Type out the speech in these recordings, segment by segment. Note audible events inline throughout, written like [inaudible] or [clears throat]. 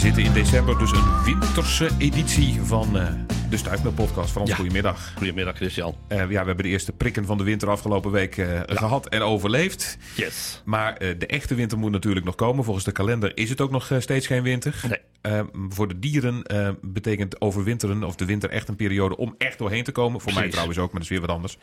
zitten in december, dus een winterse editie van uh, de Stuifmeel podcast. Frans, ja. goedemiddag. Goedemiddag Christian. Uh, ja, we hebben de eerste prikken van de winter afgelopen week uh, ja. gehad en overleefd. Yes. Maar de echte winter moet natuurlijk nog komen. Volgens de kalender is het ook nog steeds geen winter. Nee. voor de dieren betekent overwinteren of de winter echt een periode om echt doorheen te komen. Voor Precies. mij trouwens ook, maar dat is weer wat anders.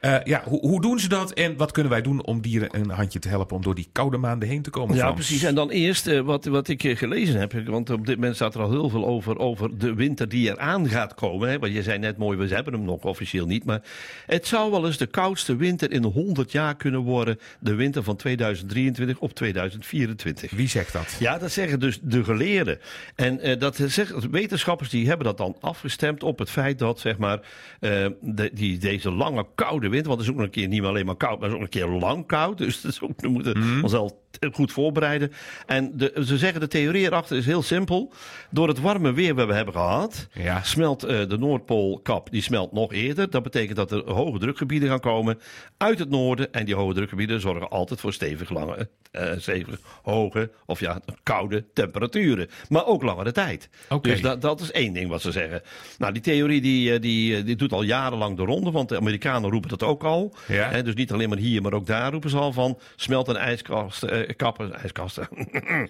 Uh, ja, hoe, hoe, doen ze dat en wat kunnen wij doen om dieren een handje te helpen om door die koude maanden heen te komen? Ja, Frans? precies. En dan eerst uh, wat, wat ik uh, gelezen heb, want op dit moment staat er al heel veel over, over de winter die eraan gaat komen. Hè? Want je zei net mooi, we hebben hem nog officieel niet. Maar het zou wel eens de koudste winter in 100 jaar kunnen worden. De winter van 2023 op 2024. Wie zegt dat? Ja, dat zeggen dus de geleerden. En dat zeggen wetenschappers die hebben dat dan afgestemd op het feit dat zeg maar, de, die, deze lange koude winter. Want het is ook nog een keer niet alleen maar koud, maar het is ook een keer lang koud. Dus dat is ook, we moeten Mhm. mm. onszelf goed voorbereiden. En de, ze zeggen de theorie erachter is heel simpel. Door het warme weer wat we hebben gehad, Ja. smelt uh, de Noordpoolkap die smelt nog eerder. Dat betekent dat er hoge drukgebieden gaan komen uit het noorden. En die hoge drukgebieden zorgen altijd voor stevig lange, uh, stevig hoge of ja, koude temperaturen. Maar ook langere tijd. Okay. Dus dat, dat is één ding wat ze zeggen. Nou, die theorie die, die, die doet al jarenlang de ronde, want de Amerikanen roepen dat ook al. Ja. Dus niet alleen maar hier, maar ook daar roepen ze al van. Smelt een ijskast, uh, kappen, ijskasten.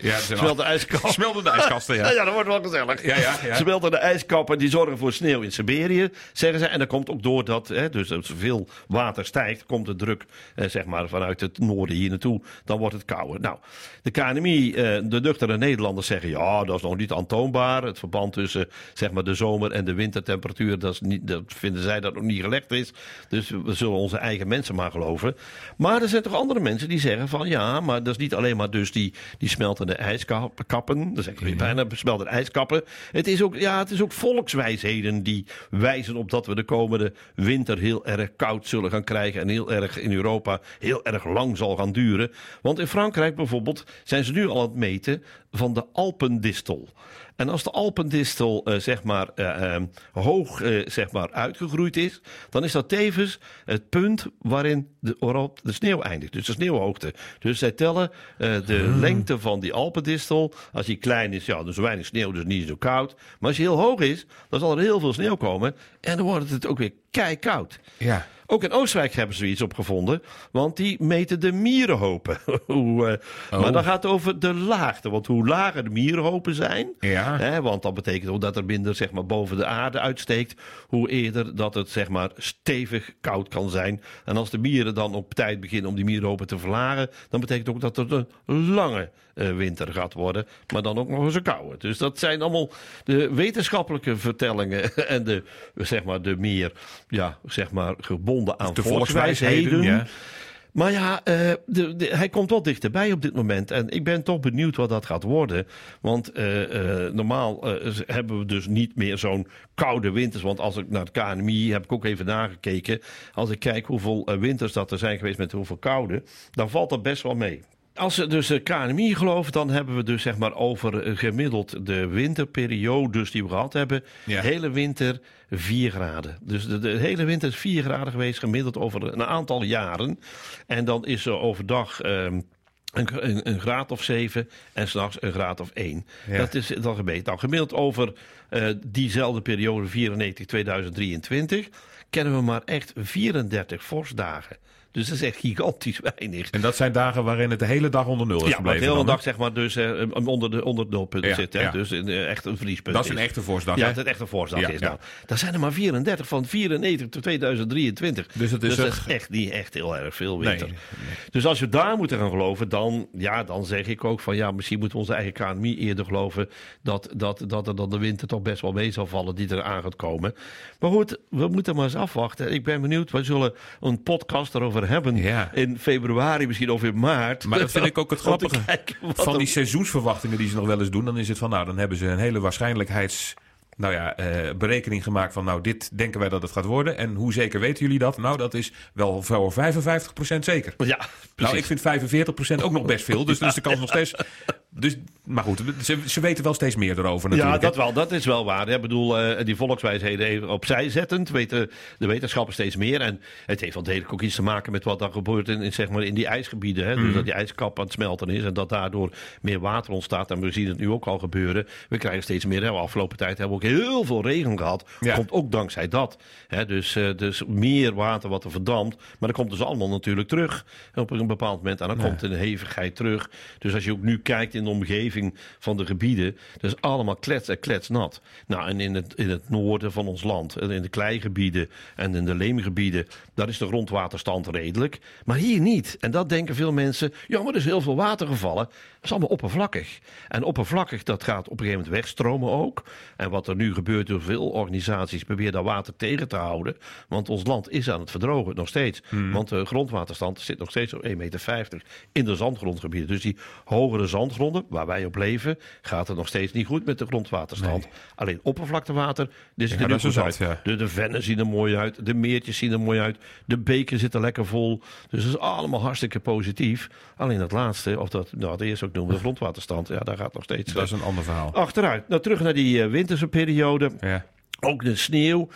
Ja, smelt een ijskast. Smeltende ijskasten, ja. ja, dat wordt wel gezellig. Ja, ja, ja. Smeltende ijskappen die zorgen voor sneeuw in Siberië, zeggen ze. En dat komt ook door dat, hè, dus als veel water stijgt, komt de druk eh, zeg maar, vanuit het noorden hier naartoe. Dan wordt het kouder. Nou, de KNMI, eh, de nuchtere Nederlanders zeggen, ja, dat is nog niet aantoonbaar. Het verband tussen zeg maar, de zomer- en de wintertemperatuur, dat, is niet, dat vinden zij dat nog niet gelegd is. Dus we zullen onze eigen mensen maar geloven. Maar er zijn toch andere mensen die zeggen van, ja, maar dat is niet alleen maar dus die, die smeltende ijskappen. Dat ik weer bijna, smeltende ijskappen. Het is ook, ja, het is ook volkswijsheden die wijzen op dat we de komende winter heel erg koud zullen gaan krijgen. En heel erg in Europa heel erg lang zal gaan duren. Want in Frankrijk bijvoorbeeld zijn ze nu al aan het meten van de Alpendistel. En als de Alpendistel uh, zeg maar uh, uh, hoog zeg maar uitgegroeid is, dan is dat tevens het punt waarin de, de sneeuw eindigt. Dus de sneeuwhoogte. Dus zij tellen de hmm. lengte van die Alpendistel. Als die klein is, ja, dan is er weinig sneeuw, dus niet zo koud. Maar als die heel hoog is, dan zal er heel veel sneeuw komen. En dan wordt het ook weer kei koud. Ja. Ook in Oostenrijk hebben ze iets opgevonden, want die meten de mierenhopen. [laughs] hoe, uh, oh. Maar dan gaat het over de laagte, want hoe lager de mierenhopen zijn, ja. hè, want dat betekent ook dat er minder zeg maar, boven de aarde uitsteekt, hoe eerder dat het zeg maar, stevig koud kan zijn. En als de mieren dan op tijd beginnen om die mierenhopen te verlagen, dan betekent ook dat het een lange uh, winter gaat worden, maar dan ook nog eens een koude. Dus dat zijn allemaal de wetenschappelijke vertellingen [laughs] en de, zeg maar, de meer ja, zeg maar, gebonden aan de volkswijsheden. Ja. Maar ja, uh, de, de, hij komt wel dichterbij op dit moment. En ik ben toch benieuwd wat dat gaat worden. Want uh, uh, normaal hebben we dus niet meer zo'n koude winters. Want als ik naar het KNMI heb ik ook even nagekeken. Als ik kijk hoeveel winters dat er zijn geweest met hoeveel koude. Dan valt dat best wel mee. Als we dus de KNMI geloven, dan hebben we dus zeg maar over gemiddeld de winterperiodes die we gehad hebben. Ja. Hele winter 4 graden. Dus de, de, hele winter is 4 graden geweest, gemiddeld over een aantal jaren. En dan is er overdag. Um, een, een, een, graad of 7 en s'nachts een graad of 1. Ja. Dat is dan gemeten. Nou, gemiddeld over uh, diezelfde periode 94, 2023 kennen we maar echt 34 vorstdagen. Dus dat is echt gigantisch weinig. En dat zijn dagen waarin het de hele dag onder nul is ja, gebleven? Ja, de hele dag zeg maar dus uh, onder de, onder de nulpunt ja, zit. Hè? Ja. Dus in, uh, echt een vriespunt Dat is een echte vorstdag, Ja, dat het echt een vorstdag ja, is. ja. Nou, daar zijn er maar 34 van 94 tot 2023. Dus, het is, dus dat is echt niet echt heel erg veel winter. Nee, nee. Dus als we daar moeten gaan geloven, dan, ja, dan zeg ik ook van... ja, misschien moeten we onze eigen KNMI eerder geloven... dat, dat, dat er dan de winter toch best wel mee zal vallen die er aan gaat komen. Maar goed, we moeten maar eens afwachten. Ik ben benieuwd, we zullen een podcast erover hebben ja. in februari, misschien of in maart. Maar dat vind ik ook het [laughs] grappige. Van die seizoensverwachtingen die ze nog wel eens doen, dan is het van, nou, dan hebben ze een hele waarschijnlijkheids... Nou ja, uh, berekening gemaakt van, nou, dit denken wij dat het gaat worden. En hoe zeker weten jullie dat? Nou, dat is wel voor 55% zeker. Ja, Nou, ik vind 45% ook nog best veel. Dus, dus de kans nog steeds Dus, maar goed, ze, ze weten wel steeds meer erover natuurlijk. Ja, dat wel. Dat is wel waar. Ik bedoel, uh, die volkswijsheden even opzij zettend weten de wetenschappers steeds meer. En het heeft wel degelijk ook iets te maken met wat er gebeurt in, in zeg maar, in die ijsgebieden. Hè? Dus mhm. dat die ijskap aan het smelten is en dat daardoor meer water ontstaat. En we zien het nu ook al gebeuren. We krijgen steeds meer. Hè? Afgelopen tijd hebben we ook heel veel regen gehad. Ja. Komt ook dankzij dat. Hè? Dus, uh, dus meer water wat er verdampt. Maar dat komt dus allemaal natuurlijk terug op een bepaald moment. En dan komt de hevigheid terug. Dus als je ook nu kijkt in de omgeving van de gebieden. Is allemaal klets en kletsnat. Nou, en in het, in het noorden van ons land, in de kleigebieden en in de leemgebieden, daar is de grondwaterstand redelijk. Maar hier niet. En dat denken veel mensen. Ja, maar er is heel veel water gevallen. Dat is allemaal oppervlakkig. En oppervlakkig, dat gaat op een gegeven moment wegstromen ook. En wat er nu gebeurt door veel organisaties, proberen dat water tegen te houden. Want ons land is aan het verdrogen, nog steeds. Hmm. Want de grondwaterstand zit nog steeds op 1,50 meter in de zandgrondgebieden. Dus die hogere waar wij op leven, gaat het nog steeds niet goed met de grondwaterstand. Alleen oppervlaktewater, dit ziet er goed uit. De, de vennen zien er mooi uit, de meertjes zien er mooi uit, de beken zitten lekker vol. Dus dat is allemaal hartstikke positief. Alleen het laatste, of dat, nou, het eerste ook noemen, de grondwaterstand, ja, daar gaat nog steeds... Dat is een ander verhaal. Achteruit. Nou, terug naar die uh, winterse periode. Ja. Ook de sneeuw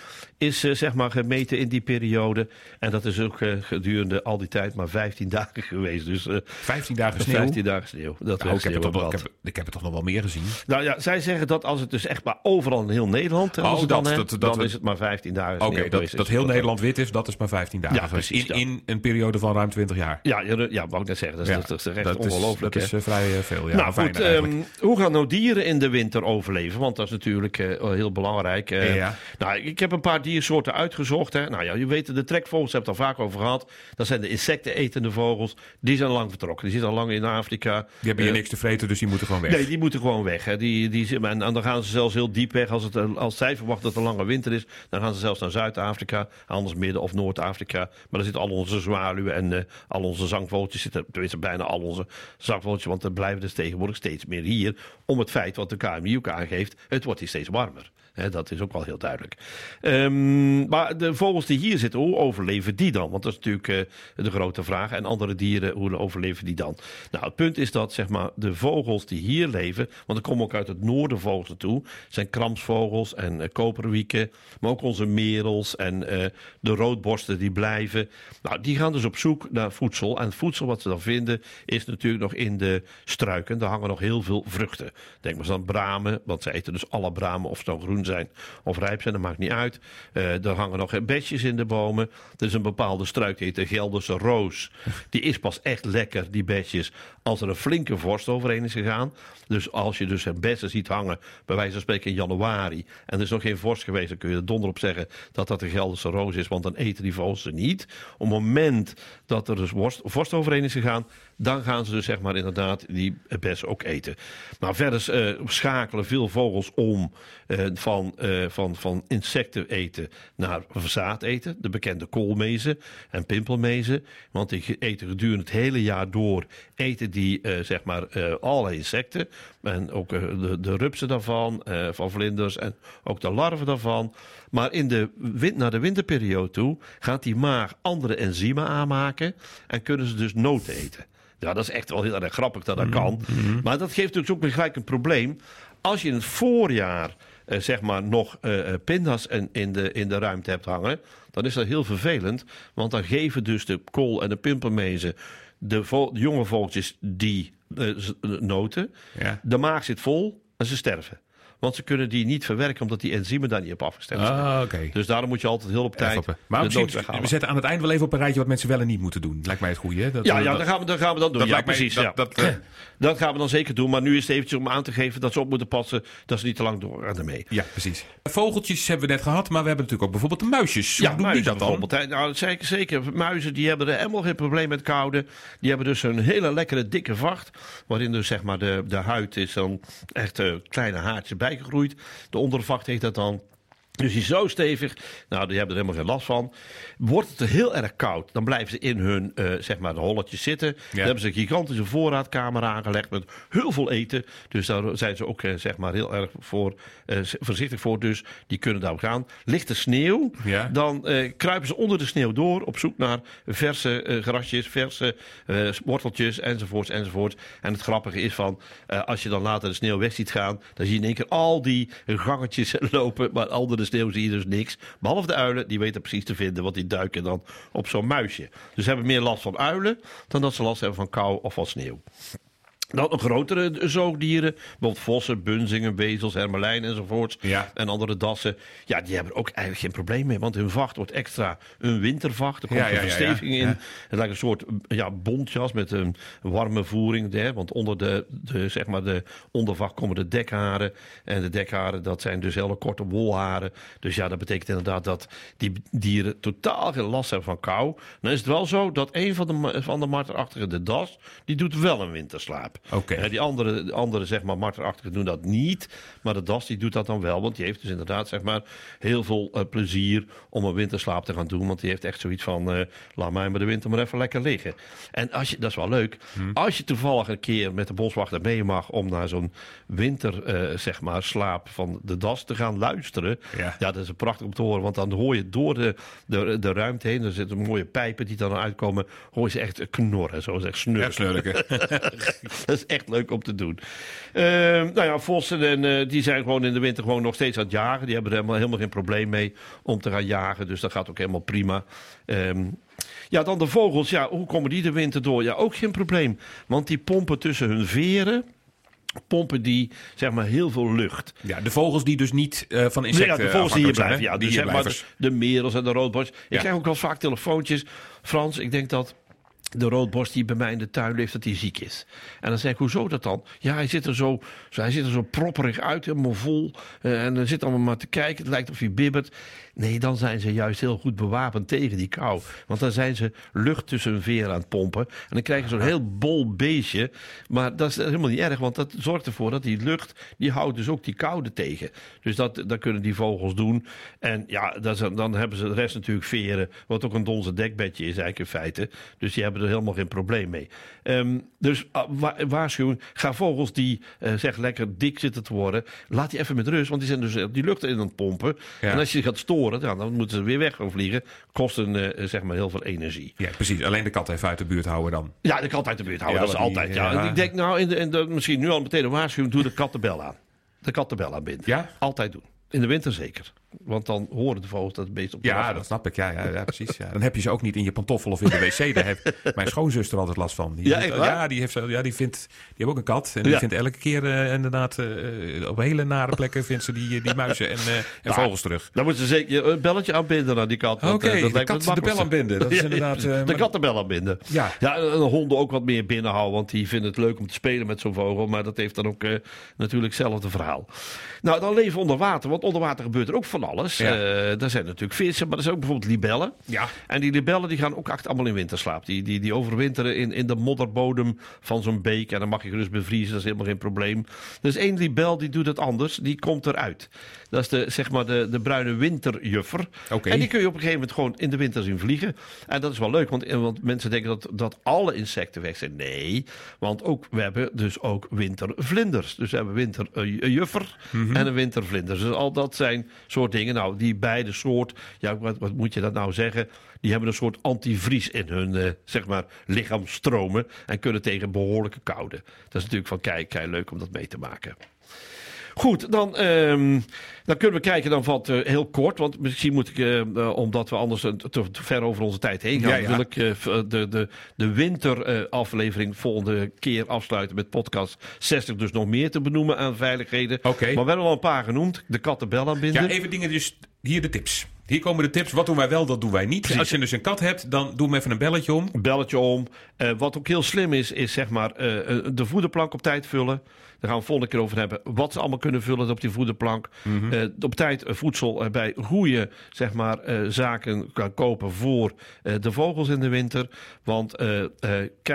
is uh, zeg maar gemeten in die periode. En dat is ook uh, gedurende al die tijd maar 15 [laughs] dagen geweest. Dus, uh, 15 dagen sneeuw? 15 dagen sneeuw. Dat nou, ik, heb het wel, ik, heb, ik, heb het toch nog wel meer gezien. Nou ja, zij zeggen dat als het dus echt maar overal in heel Nederland... Oh, dat, dan, dat, dat, dan is het maar 15 dagen Oké, okay, dat, dat heel Nederland wit is, dat is maar 15 dagen ja, precies, in, in, een periode van ruim 20 jaar. Ja, ja, ja wou ik net zeggen. Dat is, ja, dat is echt ongelooflijk. Dat is vrij veel, ja. Nou goed, um, hoe gaan nou dieren in de winter overleven? Want dat is natuurlijk heel belangrijk. Ja. Nou, ik heb een paar diersoorten uitgezocht. Hè. Nou ja, je weet, de trekvogels, heb het al vaak over gehad. Dat zijn de insectenetende vogels. Die zijn lang vertrokken. Die zitten al lang in Afrika. Die hebben hier uh, niks te vreten, dus die moeten gewoon weg. Nee, die moeten gewoon weg. Hè. Die, die, en, en dan gaan ze zelfs heel diep weg. Als, het, als zij verwachten dat het een lange winter is, dan gaan ze zelfs naar Zuid-Afrika. Anders Midden- of Noord-Afrika. Maar daar zitten al onze zwaluwen en uh, al onze zangvogeltjes. Zitten, tenminste, bijna al onze zangvogeltjes. Want er blijven dus tegenwoordig steeds meer hier. Om het feit wat de KMI ook aangeeft. Het wordt hier steeds warmer dat is ook wel heel duidelijk. Um, maar de vogels die hier zitten, hoe overleven die dan? Want dat is natuurlijk uh, de grote vraag. En andere dieren, hoe overleven die dan? Nou, het punt is dat zeg maar, de vogels die hier leven, want er komen ook uit het noorden vogels naartoe, zijn kramsvogels en uh, koperwieken, maar ook onze merels en uh, de roodborsten die blijven. Nou, die gaan dus op zoek naar voedsel. En het voedsel wat ze dan vinden is natuurlijk nog in de struiken. Daar hangen nog heel veel vruchten. Denk maar eens aan bramen, want ze eten dus alle bramen of zo groen zijn of rijp zijn, dat maakt niet uit. Uh, er hangen nog bedjes in de bomen. Er is een bepaalde struik, die heet de Gelderse roos. Die is pas echt lekker, die bedjes, als er een flinke vorst overheen is gegaan. Dus als je dus bessen ziet hangen, bij wijze van spreken in januari, en er is nog geen vorst geweest, dan kun je er donder op zeggen dat dat de Gelderse roos is, want dan eten die ze niet. Op het moment dat er dus vorst, vorst overheen is gegaan, dan gaan ze dus zeg maar inderdaad die bessen ook eten. Maar verder uh, schakelen veel vogels om uh, van, uh, van, van insecten eten naar zaad eten. De bekende koolmezen en pimpelmezen. Want die eten gedurende het hele jaar door eten die zeg maar alle insecten. En ook de, de rupsen daarvan, van vlinders en ook de larven daarvan. Maar in de, naar de winterperiode toe gaat die maag andere enzymen aanmaken en kunnen ze dus nood eten. Ja, dat is echt wel heel erg grappig dat dat mhm, kan. Mhm. Maar dat geeft dus ook gelijk een probleem. Als je in het voorjaar uh, zeg maar nog uh, pindas in, in, de, in de ruimte hebt hangen, dan is dat heel vervelend. Want dan geven dus de kool en de pimpelmezen de, de jonge vogeltjes die uh, noten. Ja. De maag zit vol en ze sterven. Want ze kunnen die niet verwerken omdat die enzymen daar niet op afgestemd zijn. Ah, okay. Dus daarom moet je altijd heel op tijd. Maar misschien, we zetten aan het eind wel even op een rijtje wat mensen wel en niet moeten doen. Lijkt mij het goede. Dat, ja, ja dat, gaan we, dat gaan we dan doen. ja, precies. dat, ja. dat, uh, [clears throat] dat, gaan we dan zeker doen. Maar nu is het eventjes om aan te geven dat ze op moeten passen. Dat ze niet te lang doorgaan ermee. Ja, precies. Vogeltjes hebben we net gehad, maar we hebben natuurlijk ook bijvoorbeeld de muisjes. Hoe ja, doen die dat dan? Nou, zeker, zeker. Muizen die hebben er helemaal geen probleem met koude. Die hebben dus een hele lekkere dikke vacht. Waarin dus zeg maar de, de huid is dan echt uh, kleine haartjes bijgegroeid. De ondervacht heet dat dan. Dus die is zo stevig, nou, die hebben er helemaal geen last van. Wordt het er heel erg koud, dan blijven ze in hun uh, zeg maar, de holletjes zitten. Dan hebben ze een gigantische voorraadkamer aangelegd met heel veel eten. Dus daar zijn ze ook uh, zeg maar, heel erg voor, uh, voorzichtig voor. Dus die kunnen daarop gaan. Ligt er sneeuw, ja. dan kruipen ze onder de sneeuw door op zoek naar verse grasjes, verse worteltjes enzovoorts enzovoorts. En het grappige is van, als je dan later de sneeuw weg ziet gaan, dan zie je in één keer al die gangetjes [laughs] lopen, maar andere de sneeuw zie je dus niks. Behalve de uilen, die weten precies te vinden, want die duiken dan op zo'n muisje. Dus ze hebben meer last van uilen dan dat ze last hebben van kou of van sneeuw. Dan nog grotere zoogdieren, bijvoorbeeld vossen, bunzingen, wezels, hermelijn enzovoorts. Ja. En andere dassen. Ja, die hebben er ook eigenlijk geen probleem mee, want hun vacht wordt extra een wintervacht. Er komt een versteviging in. Het lijkt een soort ja, bontjas met een warme voering. Hè, want onder de, de, zeg maar de ondervacht komen de dekharen. En de dekharen, dat zijn dus hele korte wolharen. Dus ja, dat betekent inderdaad dat die dieren totaal geen last hebben van kou. Dan is het wel zo dat een van de, van de marterachtige, de das, die doet wel een winterslaap. Okay. die andere, andere zeg maar, marterachtigen doen dat niet. Maar de das die doet dat dan wel. Want die heeft dus inderdaad zeg maar, heel veel uh, plezier om een winterslaap te gaan doen. Want die heeft echt zoiets van, uh, laat mij maar de winter maar even lekker liggen. En als je, dat is wel leuk. Hm. Als je toevallig een keer met de boswachter mee mag om naar zo'n winter uh, zeg maar, slaap van de das te gaan luisteren. Ja. ja, dat is prachtig om te horen. Want dan hoor je door de, de, de ruimte heen, er zitten mooie pijpen die dan uitkomen, hoor je ze echt knorren. Zo zeg snurken. [laughs] dat is echt leuk om te doen. Uh, nou ja, vossen en, uh, die zijn gewoon in de winter gewoon nog steeds aan het jagen. Die hebben er helemaal, helemaal geen probleem mee om te gaan jagen. Dus dat gaat ook helemaal prima. Um, ja, dan de vogels. Ja, hoe komen die de winter door? Ja, ook geen probleem. Want die pompen tussen hun veren pompen die zeg maar heel veel lucht. Ja, de vogels die dus niet uh, van insecten Ja, de vogels die hier blijven. Ja, die dus zeg maar de, de merels en de roodborst. Ik ja. krijg ook al vaak telefoontjes. Frans, ik denk dat de roodborst die bij mij in de tuin leeft, dat hij ziek is. En dan zeg ik, hoezo dat dan? Ja, hij zit er zo, hij zit er zo propperig uit, helemaal vol. Uh, en dan zit allemaal maar te kijken. Het lijkt of hij bibbert. Nee, dan zijn ze juist heel goed bewapend tegen die kou. Want dan zijn ze lucht tussen hun veren aan het pompen. En dan krijg je zo'n heel bol beestje. Maar dat is helemaal niet erg, want dat zorgt ervoor dat die lucht, die houdt dus ook die koude tegen. Dus dat, dat kunnen die vogels doen. En ja, dat is, dan hebben ze de rest natuurlijk veren, wat ook een donze dekbedje is eigenlijk in feite. Dus die hebben er helemaal geen probleem mee. Um, dus uh, waarschuwing, ga vogels die uh, zeg lekker dik zitten te worden, laat die even met rust, want die zijn dus die lucht in aan het pompen. Ja. En als je gaat storen, ja, dan moeten ze weer weg gaan vliegen. Kost een, uh, zeg maar heel veel energie. Ja, precies. Alleen de kat even uit de buurt houden dan. Ja, de kat uit de buurt houden, ja, dat is altijd. Ja. ja. Ik denk nou, in de, in de, misschien nu al meteen een waarschuwing, doe de kat de bel aan. De kat de bel aanbinden. Ja? Altijd doen. In de winter zeker. Want dan horen de vogels dat het beest op de Ja, dat snap ik. Ja, ja, ja [laughs] precies. Ja. Dan heb je ze ook niet in je pantoffel of in de wc. Daar heeft [laughs] mijn schoonzuster altijd last van. Die ja, ja, die heeft, ja, die vindt, die heeft ook een kat. En die vindt elke keer uh, inderdaad uh, op hele nare plekken vindt ze die, die muizen en, uh, en nou, vogels terug. Dan moeten ze zeker een belletje aanbinden aan die kat. Oké, okay, de kat de bel aanbinden. Dat is [laughs] inderdaad... de kat de bel aanbinden. Ja. ja, en de honden ook wat meer binnenhouden. Want die vinden het leuk om te spelen met zo'n vogel. Maar dat heeft dan ook natuurlijk hetzelfde verhaal. Nou, dan leven onder water. Want onder water gebeurt er ook van alles. Ja. Uh, er zijn natuurlijk vissen, maar er zijn ook bijvoorbeeld libellen. Ja. En die libellen die gaan ook echt allemaal in winterslaap. Die, die, die overwinteren in, in de modderbodem van zo'n beek. En dan mag je gerust bevriezen, dat is helemaal geen probleem. Is één libel die doet het anders, die komt eruit. Dat is de, zeg maar de, de bruine winterjuffer. Okay. En die kun je op een gegeven moment gewoon in de winter zien vliegen. En dat is wel leuk, want, want mensen denken dat, dat alle insecten weg zijn. Nee, want ook, we hebben dus ook wintervlinders. Dus we hebben winterjuffer mm -hmm. en een wintervlinder. Dus al dat zijn soort dingen. Nou, die beide soort, ja, wat, wat moet je dat nou zeggen? Die hebben een soort antivries in hun uh, zeg maar, lichaamstromen en kunnen tegen behoorlijke koude. Dat is natuurlijk van kijk, kijk leuk om dat mee te maken. Goed, dan, um, dan kunnen we kijken dan wat uh, heel kort. Want misschien moet ik, uh, omdat we anders te, te, ver over onze tijd heen gaan, ja, ja. wil ik uh, de, de, de winteraflevering volgende keer afsluiten met podcast 60. Dus nog meer te benoemen aan veiligheden. Okay. Maar we hebben al een paar genoemd. De kattenbel aanbinden. Ja, even dingen, dus hier de tips. Hier komen de tips. Wat doen wij wel, dat doen wij niet. Precies. Als je dus een kat hebt, dan doe hem even een belletje om. Een belletje om. Uh, wat ook heel slim is, is zeg maar uh, de voederplank op tijd vullen. Daar gaan we volgende keer over hebben. Wat ze allemaal kunnen vullen op die voederplank. Mm -hmm. uh, op tijd voedsel bij goede zeg maar, zaken kan kopen voor de vogels in de winter. Want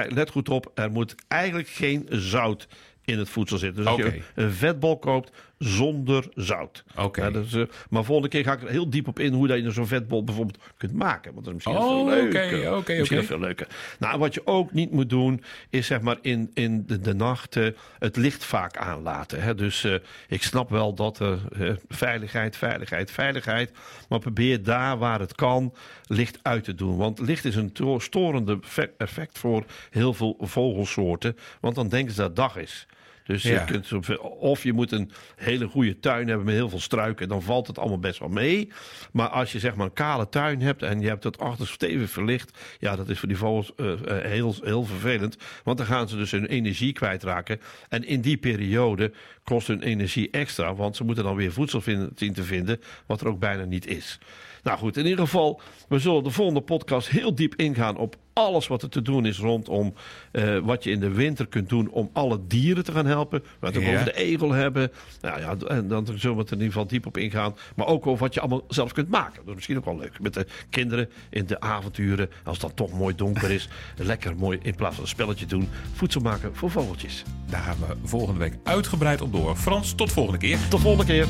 let goed op, er moet eigenlijk geen zout in het voedsel zitten. Dus als je een vetbol koopt, zonder zout. Oké. Ja, dus, eh, maar volgende keer ga ik er heel diep op in hoe dat je zo'n vetbol bijvoorbeeld kunt maken. Want dat is misschien Oh, veel oké, leuker. oké, misschien oké. veel leuker. Nou, wat je ook niet moet doen, is zeg maar in, in de, de nacht het licht vaak aanlaten. Hè? Dus eh, ik snap wel dat er eh, veiligheid, veiligheid, veiligheid. Maar probeer daar waar het kan licht uit te doen. Want licht is een to- storende fe- effect voor heel veel vogelsoorten. Want dan denken ze dat het dag is. Dus Ja. je kunt of je moet een hele goede tuin hebben met heel veel struiken. Dan valt het allemaal best wel mee. Maar als je zeg maar een kale tuin hebt en je hebt het achter stevig verlicht. Ja, dat is voor die vogels eh, eh, heel, heel vervelend. Want dan gaan ze dus hun energie kwijtraken. En in die periode kost hun energie extra. Want ze moeten dan weer voedsel vinden, zien te vinden. Wat er ook bijna niet is. Nou goed, in ieder geval, we zullen de volgende podcast heel diep ingaan op alles wat er te doen is rondom eh, wat je in de winter kunt doen om alle dieren te gaan helpen. We gaan het Ja. over de egel hebben. Nou ja, en dan zullen we het er in ieder geval diep op ingaan. Maar ook over wat je allemaal zelf kunt maken. Dat is misschien ook wel leuk. Met de kinderen in de avonturen, als het dan toch mooi donker is, [laughs] lekker mooi in plaats van een spelletje doen, voedsel maken voor vogeltjes. Daar gaan we volgende week uitgebreid op door. Frans, tot volgende keer. Tot volgende keer.